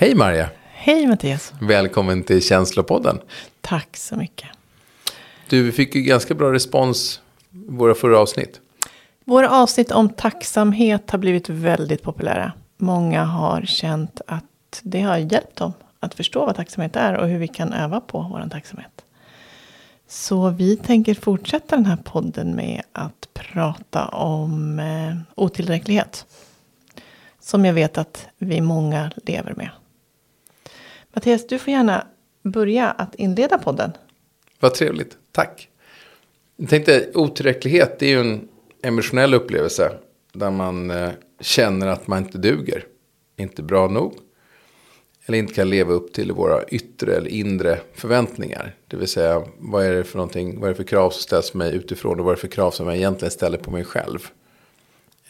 Hej Maria! Hej Mattias! Välkommen till Känslopodden. Tack så mycket. Du, vi fick ju ganska bra respons i våra förra avsnitt. Våra avsnitt om tacksamhet har blivit väldigt populära. Många har känt att det har hjälpt dem att förstå vad tacksamhet är och hur vi kan öva på vår tacksamhet. Så vi tänker fortsätta den här podden med att prata om eh, otillräcklighet. Som jag vet att vi många lever med. Mattias, du får gärna börja att inleda podden. Vad trevligt, tack. Jag tänkte otillräcklighet, det är ju en emotionell upplevelse. Där man eh, känner att man inte duger, inte bra nog. Eller inte kan leva upp till våra yttre eller inre förväntningar. Det vill säga, vad är det för någonting, vad är det för krav som ställs på mig utifrån och vad är det för krav som jag egentligen ställer på mig själv.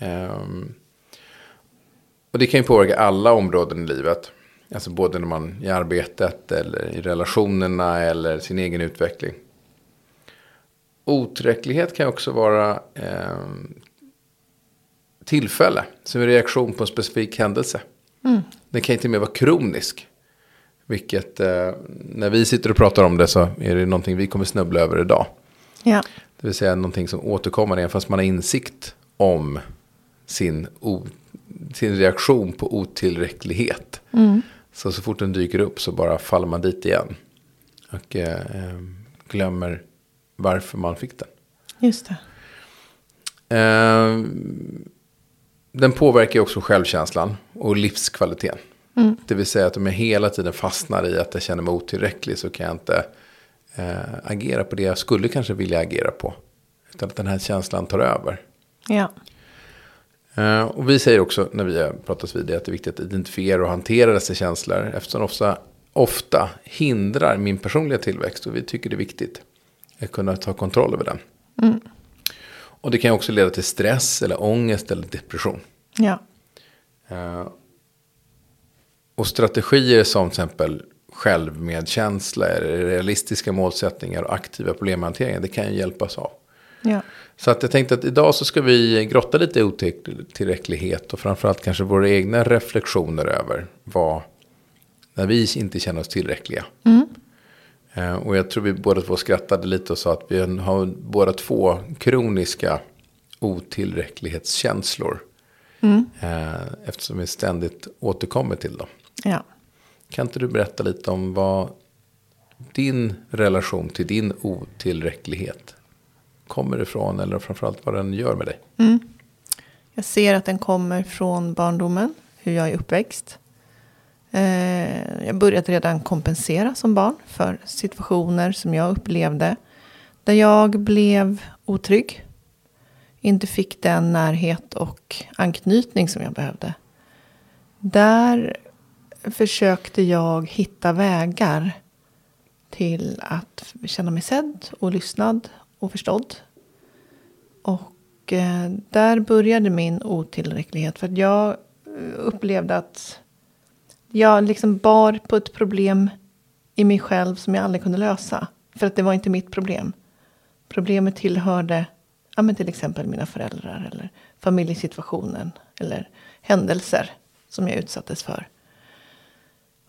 Um, och det kan ju påverka alla områden i livet. Alltså både när man i arbetet eller i relationerna eller sin egen utveckling. Otillräcklighet kan också vara eh, tillfälle. Som en reaktion på en specifik händelse. Mm. Den kan till och med vara kronisk. Vilket eh, när vi sitter och pratar om det så är det någonting vi kommer snubbla över idag. Ja. Det vill säga någonting som återkommer även fast man har insikt om sin, sin reaktion på otillräcklighet. Mm. Så så fort den dyker upp så bara faller man dit igen. Och eh, eh glömmer varför man fick den. Just det. Eh, den påverkar också självkänslan och livskvaliteten. Mm. Det vill säga att om jag hela tiden fastnar i att jag känner mig otillräcklig så kan jag inte eh, agera på det jag skulle kanske vilja agera på. Utan att den här känslan tar över. Ja. Eh, och vi säger också när vi har pratat vid det att det är viktigt att identifiera och hantera dessa känslor. Eftersom de ofta, ofta hindrar min personliga tillväxt. Och vi tycker det är viktigt att kunna ta kontroll över den. Mm. Och det kan också leda till stress eller ångest eller depression. Ja. Uh, och strategier som till exempel självmedkänsla, realistiska målsättningar och aktiva problemhanteringar. Det kan ju hjälpas av. Ja. Så att jag tänkte att idag så ska vi grotta lite i otillräcklighet och framförallt kanske våra egna reflektioner över vad, när vi inte känner oss tillräckliga. Mm. Eh, och jag tror vi båda två skrattade lite och sa att vi har båda två kroniska otillräcklighetskänslor. Mm. Eh, eftersom vi ständigt återkommer till dem. Ja. Kan inte du berätta lite om vad din relation till din otillräcklighet kommer ifrån eller framförallt vad den gör med dig? Mm. Jag ser att den kommer från barndomen, hur jag är uppväxt. Eh, jag började redan kompensera som barn för situationer som jag upplevde. Där jag blev otrygg. Inte fick den närhet och anknytning som jag behövde. Där försökte jag hitta vägar till att känna mig sedd och lyssnad och förstådd. Och eh, där började min otillräcklighet. För att jag eh, upplevde att jag liksom bar på ett problem i mig själv som jag aldrig kunde lösa. För att det var inte mitt problem. Problemet tillhörde ja, men till exempel mina föräldrar eller familjesituationen eller händelser som jag utsattes för.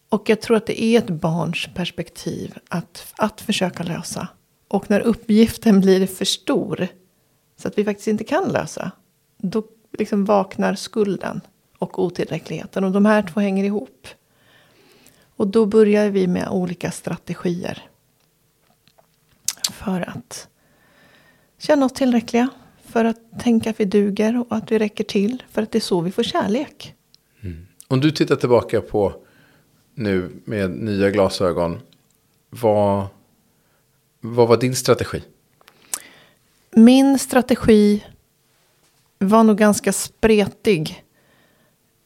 Och jag tror att det är ett barns perspektiv att, att försöka lösa. Och när uppgiften blir för stor så att vi faktiskt inte kan lösa. Då liksom vaknar skulden och otillräckligheten. Och de här två hänger ihop. Och då börjar vi med olika strategier. För att känna oss tillräckliga. För att tänka att vi duger och att vi räcker till. För att det är så vi får kärlek. Mm. Om du tittar tillbaka på nu med nya glasögon. Vad, vad var din strategi? Min strategi var nog ganska spretig.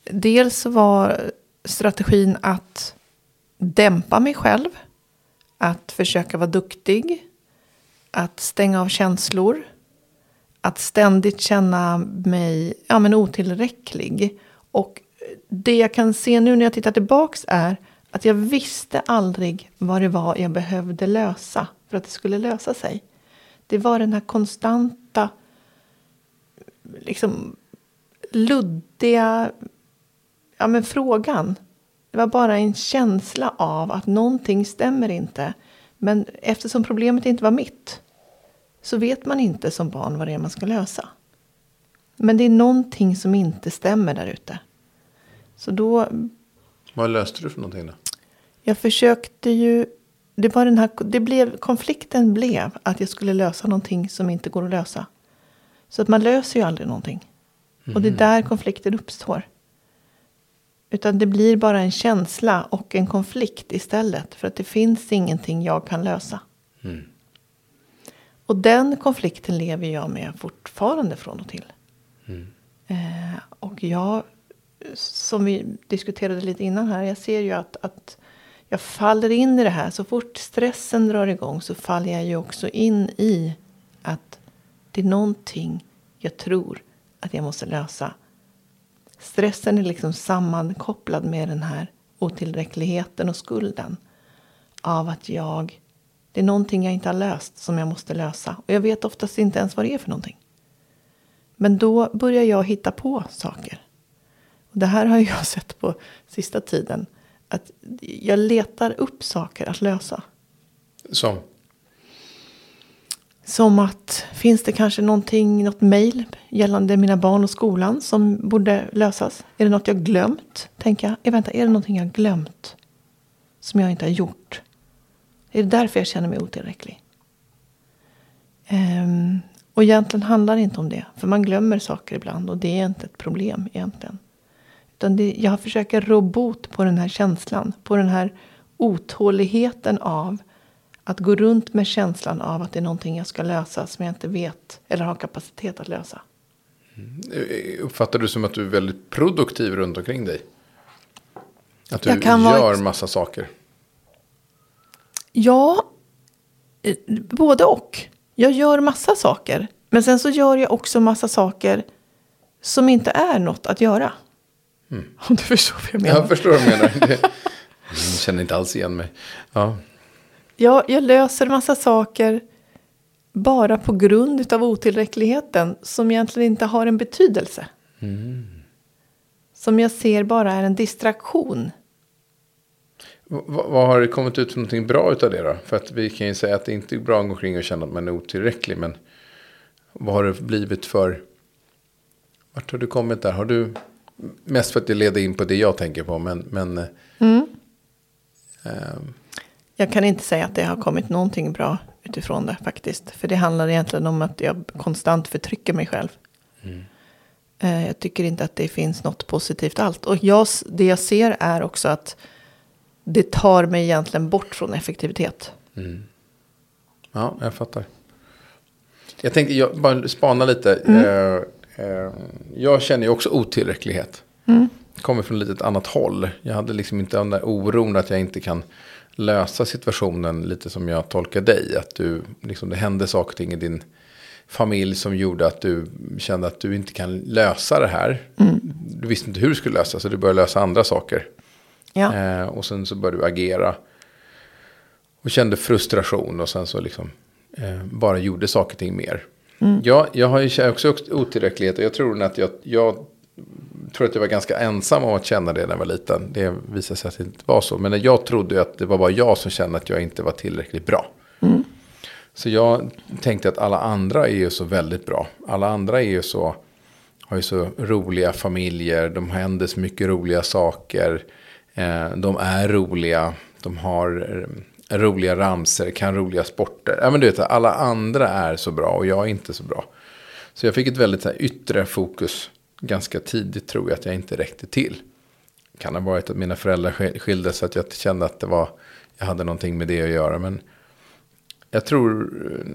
Dels var strategin att dämpa mig själv. Att försöka vara duktig. Att stänga av känslor. Att ständigt känna mig ja, men otillräcklig. Och det jag kan se nu när jag tittar tillbaks är att jag visste aldrig vad det var jag behövde lösa för att det skulle lösa sig. Det var den här konstanta, liksom luddiga ja, men frågan. Det var bara en känsla av att någonting stämmer inte. Men eftersom problemet inte var mitt så vet man inte som barn vad det är man ska lösa. Men det är någonting som inte stämmer där ute. Så då... Vad löste du för någonting då? Jag försökte ju... Det var den här, det blev, konflikten blev att jag skulle lösa någonting som inte går att lösa. Så att man löser ju aldrig någonting. Mm. Och det är där konflikten uppstår. Utan det blir bara en känsla och en konflikt istället. För att det finns ingenting jag kan lösa. Mm. Och den konflikten lever jag med fortfarande från och till. Mm. Eh, och jag, som vi diskuterade lite innan här, jag ser ju att, att jag faller in i det här. Så fort stressen drar igång så faller jag ju också in i att det är någonting jag tror att jag måste lösa. Stressen är liksom sammankopplad med den här otillräckligheten och skulden. Av att jag, det är någonting jag inte har löst som jag måste lösa. Och jag vet oftast inte ens vad det är för någonting. Men då börjar jag hitta på saker. Och det här har jag sett på sista tiden. Att jag letar upp saker att lösa. Som? Som att finns det kanske någonting, något mejl gällande mina barn och skolan som borde lösas? Är det något jag glömt? Tänker jag. Eh, vänta, är det någonting jag glömt? Som jag inte har gjort? Är det därför jag känner mig otillräcklig? Um, och egentligen handlar det inte om det. För man glömmer saker ibland och det är inte ett problem egentligen. Utan det, jag försöker rå bot på den här känslan. På den här otåligheten av att gå runt med känslan av att det är någonting jag ska lösa som jag inte vet eller har kapacitet att lösa. Mm. Uppfattar du som att du är väldigt produktiv runt omkring dig? Att du gör massa saker? Ja, både och. Jag gör massa saker. Men sen så gör jag också massa saker som inte är något att göra. Mm. Om du förstår vad jag menar. Jag förstår vad du menar. jag känner inte alls igen mig. Ja. Ja, jag löser massa saker bara på grund av otillräckligheten som egentligen inte har en betydelse. Mm. Som jag ser bara är en distraktion. V vad har det kommit ut för någonting bra utav det då? För att vi kan ju säga att det inte är bra att gå omkring och känna att man är otillräcklig. Men vad har det blivit för... Vart har du kommit där? Har du... Mest för att det leder in på det jag tänker på. Men... men mm. äh, jag kan inte säga att det har kommit någonting bra utifrån det faktiskt. För det handlar egentligen om att jag konstant förtrycker mig själv. Mm. Eh, jag tycker inte att det finns något positivt allt. Och jag, det jag ser är också att det tar mig egentligen bort från effektivitet. Mm. Ja, jag fattar. Jag tänkte jag bara spana lite. Mm. Eh, eh, jag känner ju också otillräcklighet. Mm. Kommer från ett litet annat håll. Jag hade liksom inte den där oron att jag inte kan lösa situationen lite som jag tolkar dig. Att du, liksom, det hände saker och ting i din familj som gjorde att du kände att du inte kan lösa det här. Mm. Du visste inte hur du skulle lösa så du började lösa andra saker. Ja. Eh, och sen så började du agera. Och kände frustration och sen så liksom eh, bara gjorde saker och ting mer. Mm. Jag, jag har ju också otillräcklighet och jag tror att jag, jag tror att jag var ganska ensam om att känna det när jag var liten. Det visade sig att det inte var så. Men jag trodde att det var bara jag som kände att jag inte var tillräckligt bra. Mm. Så jag tänkte att alla andra är ju så väldigt bra. Alla andra är ju så, har ju så roliga familjer. De händer så mycket roliga saker. Eh, de är roliga. De har eh, roliga ramser, kan roliga sporter. Ja, men du vet, alla andra är så bra och jag är inte så bra. Så jag fick ett väldigt här, yttre fokus ganska tidigt tror jag att jag inte räckte till. Kan ha varit att mina föräldrar skildes så att jag kände att det var, jag hade någonting med det att göra. Men jag tror eh,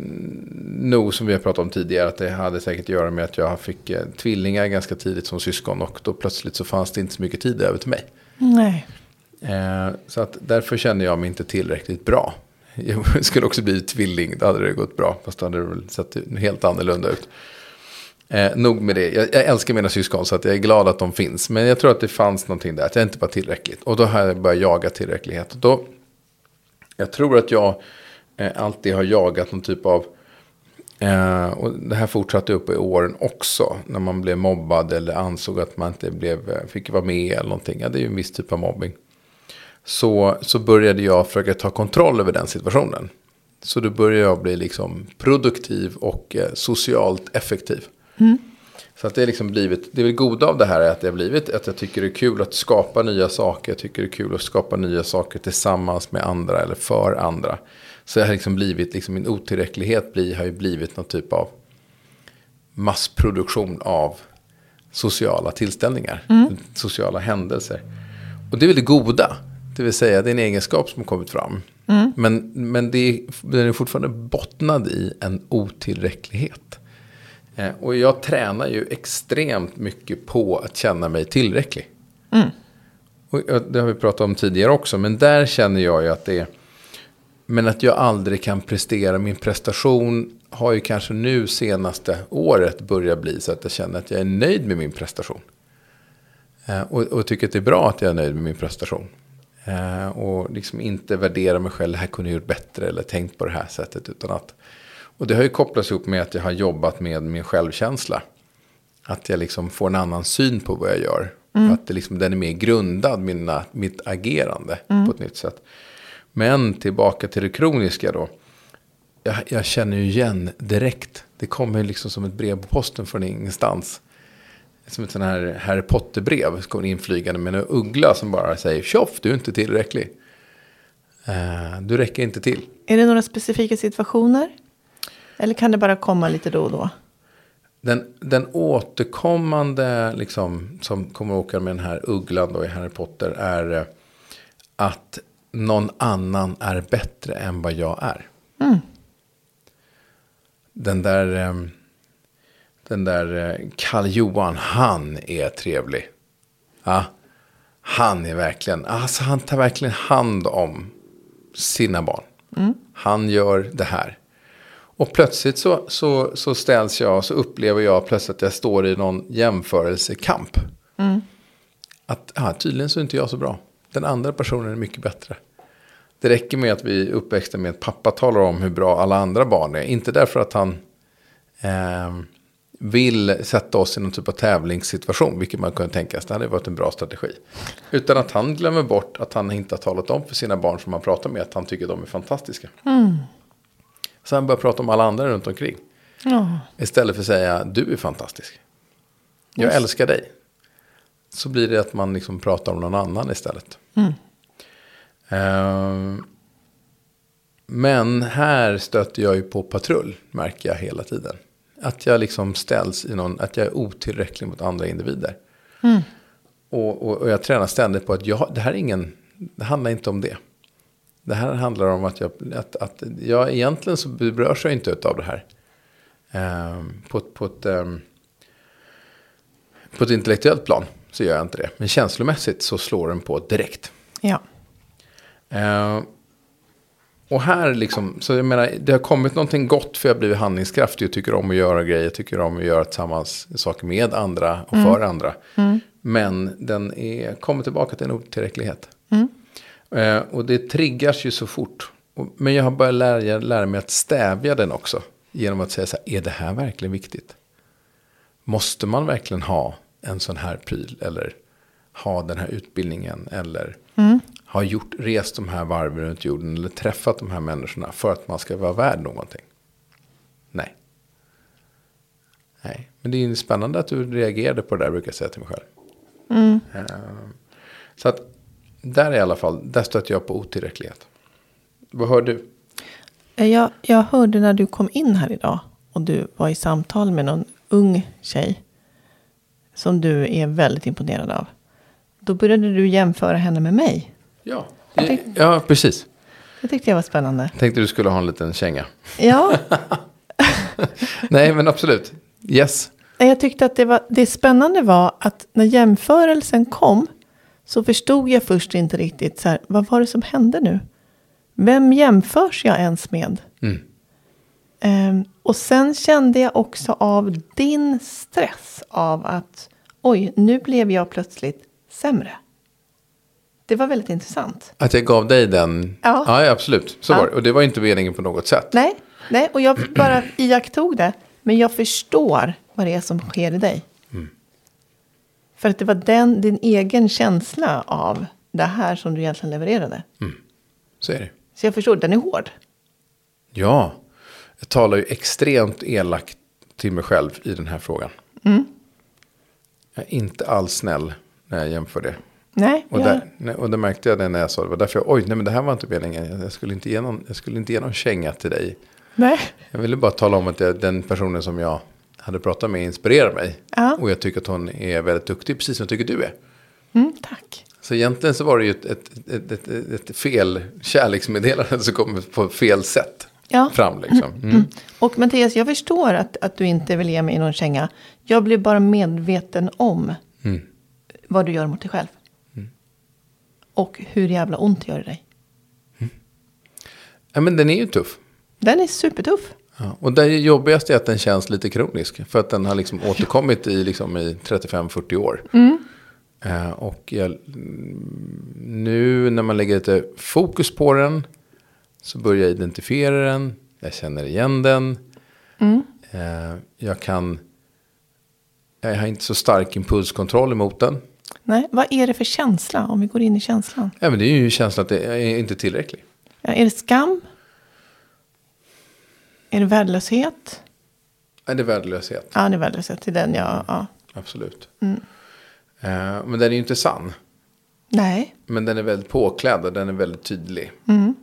nog som vi har pratat om tidigare att det hade säkert att göra med att jag fick eh, tvillingar ganska tidigt som syskon. Och då plötsligt så fanns det inte så mycket tid över till mig. Nej. Eh, så att därför kände jag mig inte tillräckligt bra. Jag skulle också bli tvilling, då hade det gått bra. Fast då hade det väl sett helt annorlunda ut. Eh, nog med det. Jag, jag, älskar mina syskon så att jag är glad att de finns. Men jag tror att det fanns någonting där, att jag inte var tillräckligt. Och då har jag börjat jaga tillräcklighet. Och då, jag tror att jag eh, alltid har jagat någon typ av... Eh, och det här fortsatte upp i åren också. När man blev mobbad eller ansåg att man inte blev, eh, fick vara med eller någonting. Ja, det är ju en viss typ av mobbing. Så, så började jag försöka ta kontroll över den situationen. Så då började jag bli liksom produktiv och eh, socialt effektiv. Så att det är liksom blivit, det är väl goda av det här är att det har blivit att jag tycker det är kul att skapa nya saker. Jag tycker det är kul att skapa nya saker tillsammans med andra eller för andra. Så det har liksom blivit, liksom min otillräcklighet blir, har ju blivit någon typ av massproduktion av sociala tillställningar. Sociala händelser. Och det är väl det goda. Det vill säga det är en egenskap som har kommit fram. Men, men det är, den är fortfarande bottnad i en otillräcklighet. Eh, och jag tränar ju extremt mycket på att känna mig tillräcklig. Och ja, det har vi pratat om tidigare också. Men där känner jag ju att det är... Men att jag aldrig kan prestera. Min prestation har ju kanske nu senaste året börjat bli så att jag känner att jag är nöjd med min prestation. Eh, och, och tycker att det är bra att jag är nöjd med min prestation. Eh, och liksom inte värdera mig själv. Det här kunde jag gjort bättre eller tänkt på det här sättet. Utan att, och det har ju kopplats ihop med att jag har jobbat med min självkänsla. Att jag liksom får en annan syn på vad jag gör. Att det liksom, den är mer grundad, mina, mitt agerande på ett nytt sätt. Men tillbaka till det kroniska då. Jag, jag känner ju igen direkt. Det kommer liksom som ett brev på posten från ingenstans. Som ett sånt här Harry Potter-brev. Så kommer det inflygande med en uggla som bara säger tjoff, du är inte tillräcklig. Eh, du räcker inte till. Är det några specifika situationer? Eller kan det bara komma lite då och då? Den, den återkommande, liksom, som kommer att åka med den här ugglan då i Harry Potter, är eh, att någon annan är bättre än vad jag är. Den där, eh, den där eh, Karl Johan, han är trevlig. Ja, han är verkligen, alltså han tar verkligen hand om sina barn. Han gör det här. Och plötsligt så, så, så ställs jag, så upplever jag plötsligt att jag står i någon jämförelsekamp. Att ah, tydligen så är inte jag så bra. Den andra personen är mycket bättre. Det räcker med att vi är uppväxta med att pappa talar om hur bra alla andra barn är. Inte därför att han eh, vill sätta oss i någon typ av tävlingssituation. Vilket man kunde tänka sig, det hade varit en bra strategi. Utan att han glömmer bort att han inte har talat om för sina barn som han pratar med att han tycker de är fantastiska. Så han börjar prata om alla andra runt omkring. Ja. Istället för att säga du är fantastisk. Jag Just. älskar dig. Så blir det att man liksom pratar om någon annan istället. Ehm, men här stöter jag ju på patrull, märker jag hela tiden. Att jag liksom ställs i någon, att jag är otillräcklig mot andra individer. Och, och, och jag tränar ständigt på att jag, det här är ingen, det handlar inte om det. Det här handlar om att jag, att, att jag egentligen så berörs jag inte av det här. Ehm, på, på, ett, ehm, på ett intellektuellt plan så gör jag inte det. Men känslomässigt så slår den på direkt. Ja. Eh, och här liksom, så jag menar, det har kommit någonting gott för jag har blivit handlingskraftig och tycker om att göra grejer, jag tycker om att göra tillsammans saker med andra och för andra. Men den är, kommer tillbaka till en otillräcklighet. Eh, och det triggas ju så fort. Men jag har börjat lära, lära mig att stävja den också. Genom att säga så här, är det här verkligen viktigt? Måste man verkligen ha en sån här pryl? Eller ha den här utbildningen? Eller ha gjort, rest de här varven runt jorden? Eller träffat de här människorna för att man ska vara värd någonting? Nej. Nej, men det är spännande att du reagerade på det där, brukar jag säga till mig själv. Eh, Så att där i alla fall, där stöter jag på otillräcklighet. Vad hör du? Eh, Jag, jag hörde när du kom in här idag och du var i samtal med någon ung tjej. Som du är väldigt imponerad av. Då började du jämföra henne med mig. Ja, ja precis. Det tyckte jag var spännande. Tänkte du skulle ha en liten känga. Ja, Nej, men absolut. Yes. jag tyckte att det, var, det spännande var att när jämförelsen kom. så förstod jag först inte riktigt så här, vad var det som hände nu? Vem jämförs jag ens med? Mm. Ehm, och sen kände jag också av din stress av att oj, nu blev jag plötsligt sämre. Det var väldigt intressant. Att jag gav dig den? Ja. ja absolut. Så Ja. var det. Och det var inte meningen på något sätt. Nej, nej, och jag bara iakttog det. Men jag förstår vad det är som sker i dig. För att det var den, din egen känsla av det här som du egentligen levererade. Så är det. Så jag förstår, den är hård. Ja. Jag talar ju extremt elakt till mig själv i den här frågan. Mm. Jag är inte alls snäll när jag jämför det. Nej, Och, där, och det märkte jag det när jag sa det. Var därför jag, oj, nej men det här var inte meningen. Jag skulle inte ge någon, jag skulle inte ge någon känga till dig. nej. Jag ville bara tala om att jag, den personen som jag hade pratat med inspirerar mig. Ja. Och jag tycker att hon är väldigt duktig, precis som jag tycker du är. Mm, tack. Så egentligen så var det ju ett, ett, ett, ett, ett, fel kärleksmeddelande som kom på fel sätt Ja. fram. Liksom. Mm. Och Mattias, jag förstår att, att du inte vill ge mig någon känga. Jag blir bara medveten om Mm. vad du gör mot dig själv. Och hur jävla ont det gör i dig. Ja, men den är ju tuff. Den är supertuff. Ja, och det jobbigaste är att den känns lite kronisk. För att den har liksom återkommit i, liksom i 35-40 år. Eh, och jag, mm, nu när man lägger lite fokus på den. Så börjar jag identifiera den. Jag känner igen den. Eh, jag kan... Jag har inte så stark impulskontroll emot den. Nej, vad är det för känsla om vi går in i känslan? Ja, men det är ju känslan att det är inte tillräckligt. Ja, är det skam? Är det värdelöshet? Nej, det är värdelöshet. Ja, det är värdelöshet. Det är den jag... Ja. Absolut. Eh, men den är ju inte sann. Nej. Men den är väldigt påklädd och den är väldigt tydlig. Mm.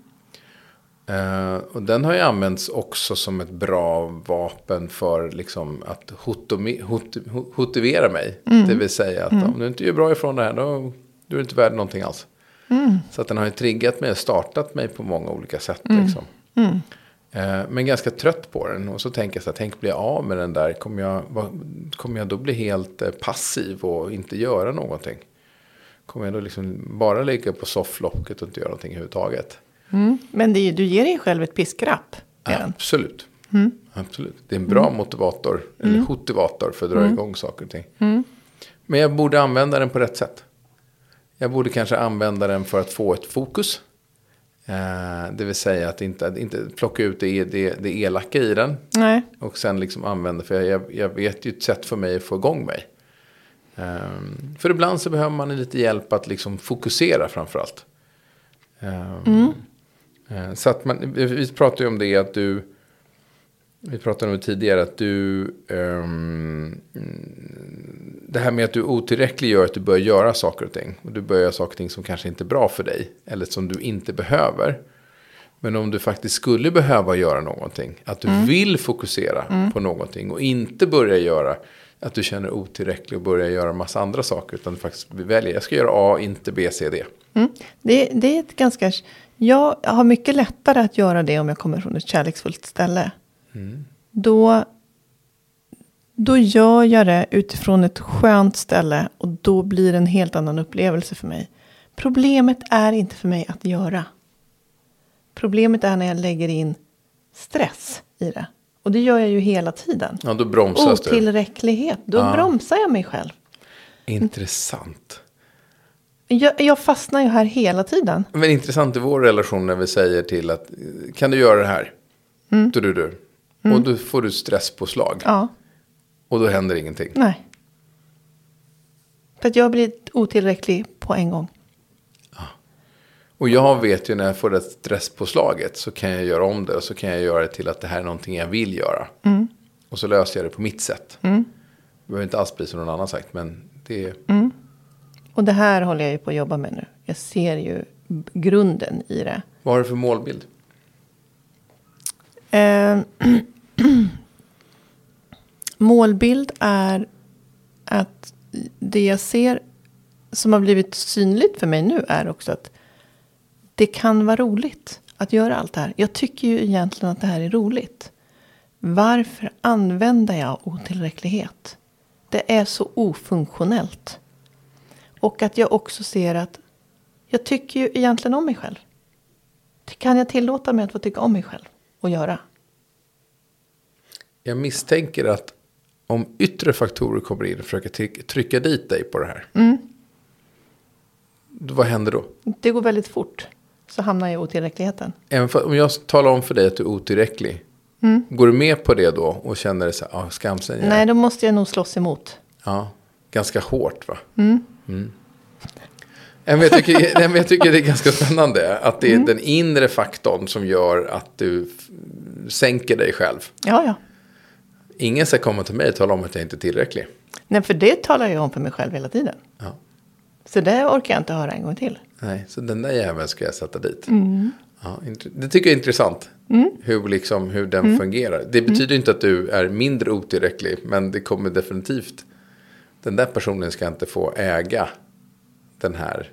Eh, och den har ju använts också som ett bra vapen för liksom att hotome- hot- ho- motivera mig. Mm. Det vill säga att om du inte gör bra ifrån det här då, då är du inte värd någonting alls. Mm. Så att den har ju triggat mig och startat mig på många olika sätt. Mm. Liksom. Eh, men ganska trött på den. Och så tänker jag så här, tänk bli av med den där. Kommer jag, vad, kommer jag då bli helt eh, passiv och inte göra någonting? Kommer jag då liksom bara ligga på sofflocket och inte göra någonting överhuvudtaget? Mm. Men det du ger dig själv ett piskrapp. Absolut. Mm. Absolut. Det är en bra motivator, eller motivator för att dra Mm. igång saker och ting. Men jag borde använda den på rätt sätt. Jag borde kanske använda den för att få ett fokus. Eh, det vill säga att inte, att inte plocka ut det, det, det elaka i den. Nej. Och sen liksom använda, för jag, jag vet ju ett sätt för mig att få igång mig. Ehm, för ibland så behöver man lite hjälp att liksom fokusera framförallt. Um, så att man, vi- pratade ju om det att du, vi pratade om det tidigare att du, mm, det här med att du är otillräcklig gör att du börjar göra saker och ting. Och du börjar göra saker och ting som kanske inte är bra för dig. Eller som du inte behöver. Men om du faktiskt skulle behöva göra någonting, att du vill fokusera på någonting och inte börja göra att du känner otillräcklig och börja göra massa andra saker. Utan du faktiskt väljer, jag ska göra A, inte B, C, D. Mm. Det, det är ett ganska... Jag har mycket lättare att göra det om jag kommer från ett kärleksfullt ställe. Då, då gör jag det utifrån ett skönt ställe och då blir det en helt annan upplevelse för mig. Problemet är inte för mig att göra. Problemet är när jag lägger in stress i det. Och det gör jag ju hela tiden. Ja, då bromsas du. Otillräcklighet. Då Ja. bromsar jag mig själv. Intressant. Jag, jag fastnar ju här hela tiden. Men intressant i vår relation när vi säger till att kan du göra det här? Du, du, du. Och då får du stresspåslag. Ja. Och då händer ingenting. Nej. För att jag blir otillräcklig på en gång. Och jag vet ju när jag får det stresspåslaget så kan jag göra om det. Och så kan jag göra det till att det här är någonting jag vill göra. Och så löser jag det på mitt sätt. Det behöver inte alls bli som någon annan sagt. Men det är... Och det här håller jag ju på att jobba med nu. Jag ser ju grunden i det. Vad har du för målbild? Eh, målbild är att det jag ser som har blivit synligt för mig nu är också att det kan vara roligt att göra allt det här. Jag tycker ju egentligen att det här är roligt. Varför använder jag otillräcklighet? Det är så ofunktionellt. Och att jag också ser att jag tycker ju egentligen om mig själv. Kan jag tillåta mig att få tycka om mig själv och göra? Jag misstänker att om yttre faktorer kommer in och försöker trycka- dit dig på det här. Då, vad händer då? Det går väldigt fort. Så hamnar jag i otillräckligheten. Även för, om jag talar om för dig att du är otillräcklig. Går du med på det då och känner dig så här, ah, skamsen? Nej, då måste jag nog slåss emot. Ja, ganska hårt va? Mm. Men jag, tycker, men jag tycker det är ganska spännande att det är den inre faktorn som gör att du sänker dig själv. Ja, ja. Ingen ska komma till mig och tala om att jag inte är tillräcklig. Nej, för det talar jag om för mig själv hela tiden. Ja. Så det orkar jag inte höra en gång till. Nej, så den där jäveln ska jag sätta dit. Ja, int- det tycker jag är intressant. Hur, liksom, hur den fungerar. Det betyder inte att du är mindre otillräcklig. Men det kommer definitivt. Den där personen ska inte få äga den här.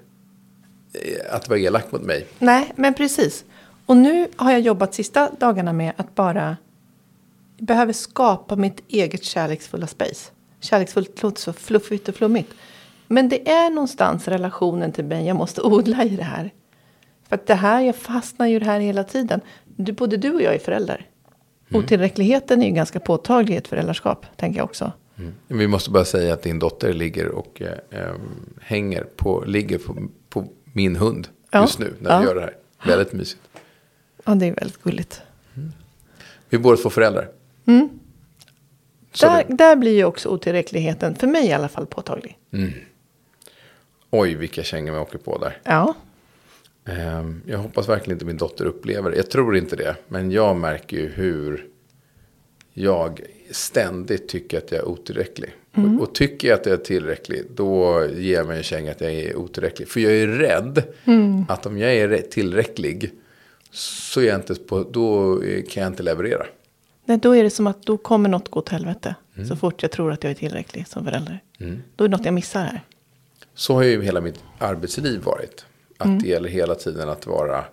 eh, Att vara elak mot mig. Nej, men precis. Och nu har jag jobbat sista dagarna med att bara... Behöver skapa mitt eget kärleksfulla space. Kärleksfullt låter så fluffigt och flummigt. Men det är någonstans relationen till mig jag måste odla i det här. För att det här, jag fastnar ju i det här hela tiden. Du, både du och jag är föräldrar. Otillräckligheten är ju ganska påtaglig i ett föräldraskap, tänker jag också. Vi måste bara säga att din dotter ligger och eh, em, hänger på, ligger på, på min hund Ja. just nu när Ja. vi gör det här. Väldigt mysigt. Ja, det är väldigt gulligt. Vi är båda två föräldrar. Mm. Där, där blir ju också otillräckligheten, för mig i alla fall, påtaglig. Oj, vilka kängor jag åker på där. Ja, Ehm, Jag hoppas verkligen inte min dotter upplever det. Jag tror inte det. Men jag märker ju hur jag ständigt tycker att jag är otillräcklig. Och, och tycker jag att jag är tillräcklig, då ger jag mig en känga att jag är otillräcklig. För jag är rädd att om jag är tillräcklig så är jag inte på, då kan jag inte leverera. Nej, då är det som att då kommer något gå åt helvete. Så fort jag tror att jag är tillräcklig som förälder. Då är det något jag missar här. Så har ju hela mitt arbetsliv varit. Att det gäller hela tiden att vara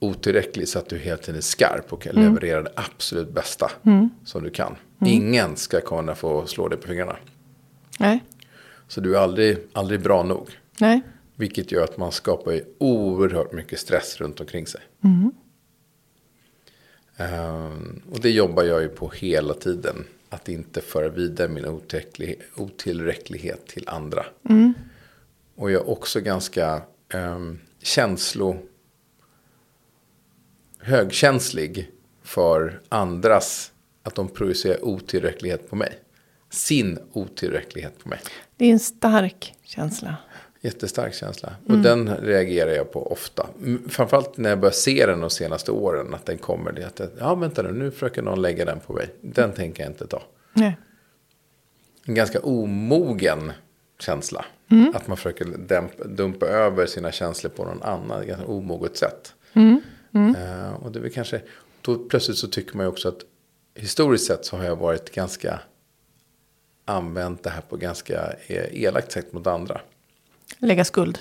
otillräcklig så att du hela tiden är skarp och kan leverera det absolut bästa som du kan. Ingen ska kunna få slå dig på fingrarna. Nej, Så du är aldrig, aldrig bra nog. nej. Vilket gör att man skapar oerhört mycket stress runt omkring sig. Ehm, och det jobbar jag ju på hela tiden. Att inte föra vidare min otillräcklighet, otillräcklighet till andra. Och jag är också ganska um, känslo... Högkänslig för andras... Att de projicerar otillräcklighet på mig. Sin otillräcklighet på mig. Det är en stark känsla. Jättestark känsla. Och den reagerar jag på ofta. Mm, Framförallt när jag börjar se den de senaste åren. Att den kommer. Det att, ja vänta nu, nu försöker någon lägga den på mig. Den tänker jag inte ta. Nej. En ganska omogen känsla. Att man försöker dämpa, dumpa över sina känslor på någon annan. Ganska omoget sätt. Eh, och det är kanske, då plötsligt så tycker man ju också att historiskt sett så har jag varit ganska använt det här på ganska eh, elakt sätt mot andra. Lägga skuld.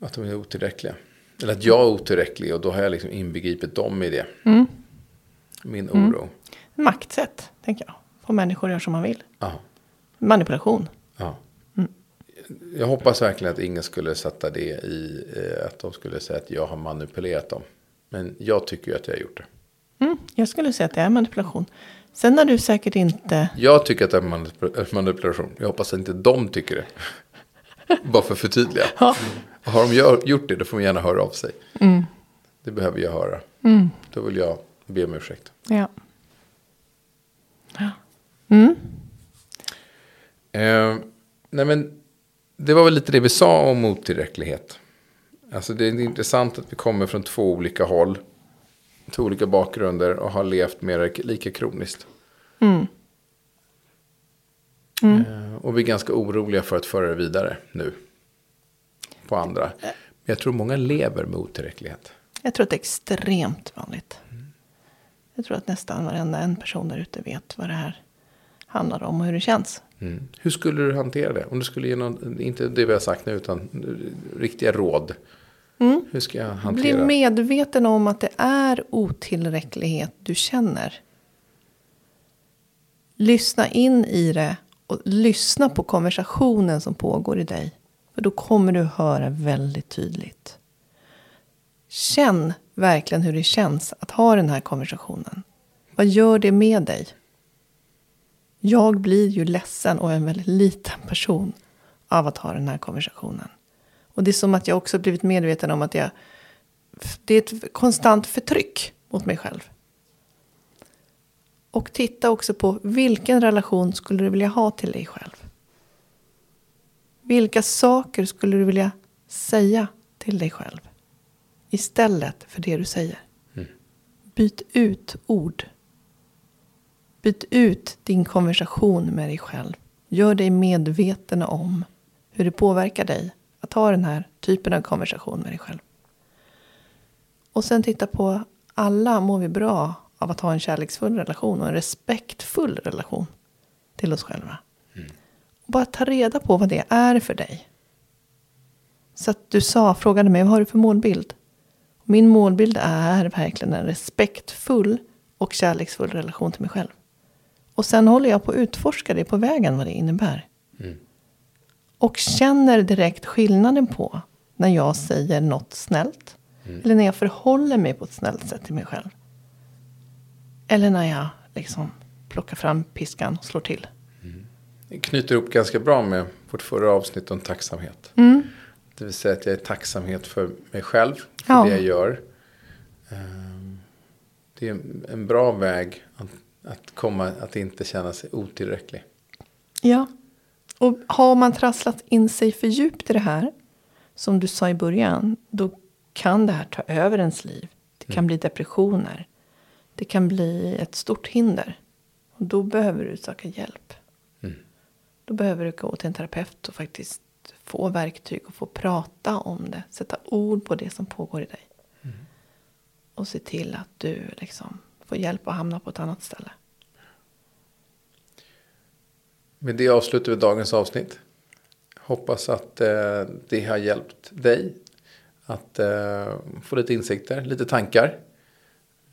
Att de är otillräckliga. Eller att jag är otillräcklig och då har jag liksom inbegripit dem i det. Min oro. Maktsätt, tänker jag. Får människor göra som man vill. Ja, Manipulation. ja. Jag hoppas verkligen att ingen skulle sätta det i eh, att de skulle säga att jag har manipulerat dem. Men jag tycker ju att jag har gjort det. Mm, jag skulle säga att det är manipulation. Sen har du säkert inte... Jag tycker att det är manip- manipulation. Jag hoppas att inte de tycker det. Bara för att förtydliga. Ja. Har de gör, gjort det då får de gärna höra av sig. Det behöver jag höra. Då vill jag be om ursäkt. Ja. ja. Eh, nej men det var väl lite det vi sa om otillräcklighet. Alltså det är intressant att vi kommer från två olika håll. Två olika bakgrunder och har levt mer lika kroniskt. Eh, och vi är ganska oroliga för att föra det vidare nu. På andra. Men jag tror många lever med otillräcklighet. Jag tror att det är extremt vanligt. Jag tror att nästan varenda en person där ute vet vad det här handlar om och hur det känns. Mm. Hur skulle du hantera det? Om du skulle ge någon, inte det vi har sagt nu, utan riktiga råd. Hur ska jag Bli hantera? medveten om att det är otillräcklighet du känner. Lyssna in i det och lyssna på konversationen som pågår i dig. Och då kommer du höra väldigt tydligt. Känn verkligen hur det känns att ha den här konversationen. Vad gör det med dig? Jag blir ju ledsen och en väldigt liten person av att ha den här konversationen. Och det är som att jag också blivit medveten om att jag, det är ett konstant förtryck mot mig själv. Och titta också på vilken relation skulle du vilja ha till dig själv? Vilka saker skulle du vilja säga till dig själv? Istället för det du säger. Mm. Byt ut ord. Byt ut din konversation med dig själv. Gör dig medveten om hur det påverkar dig att ha den här typen av konversation med dig själv. Och sen titta på alla mår vi bra av att ha en kärleksfull relation och en respektfull relation till oss själva. Mm. Och bara ta reda på vad det är för dig. Så att du sa, frågade mig, vad har du för målbild? Min målbild är verkligen en respektfull och kärleksfull relation till mig själv. Och sen håller jag på att utforska det på vägen vad det innebär. Mm. Och känner direkt skillnaden på när jag säger något snällt. Mm. Eller när jag förhåller mig på ett snällt sätt till mig själv. Eller när jag liksom plockar fram piskan och slår till. Mm. Det knyter ihop ganska bra med vårt förra avsnitt om tacksamhet. Mm. Det vill säga att jag är tacksamhet för mig själv. För ja. det jag gör. Ehm, det är en bra väg att, att komma att inte känna sig otillräcklig. Ja. Och har man trasslat in sig för djupt i det här. Som du sa i början. Då kan det här ta över ens liv. Det kan mm. bli depressioner. Det kan bli ett stort hinder. Och då behöver du söka hjälp. Mm. Då behöver du gå till en terapeut och faktiskt få verktyg och få prata om det. Sätta ord på det som pågår i dig. Mm. Och se till att du liksom får hjälp att hamna på ett annat ställe. Med det avslutar vi dagens avsnitt. Hoppas att eh, det har hjälpt dig att eh, få lite insikter, lite tankar.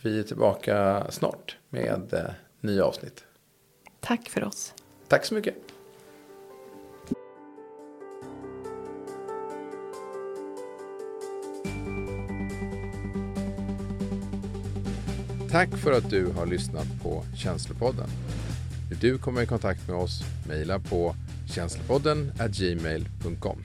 Vi är tillbaka snart med eh, nya avsnitt. Tack för oss. Tack så mycket. Tack för att du har lyssnat på Känslopodden. Vill du komma i kontakt med oss, mejla på känslopodden gmail.com.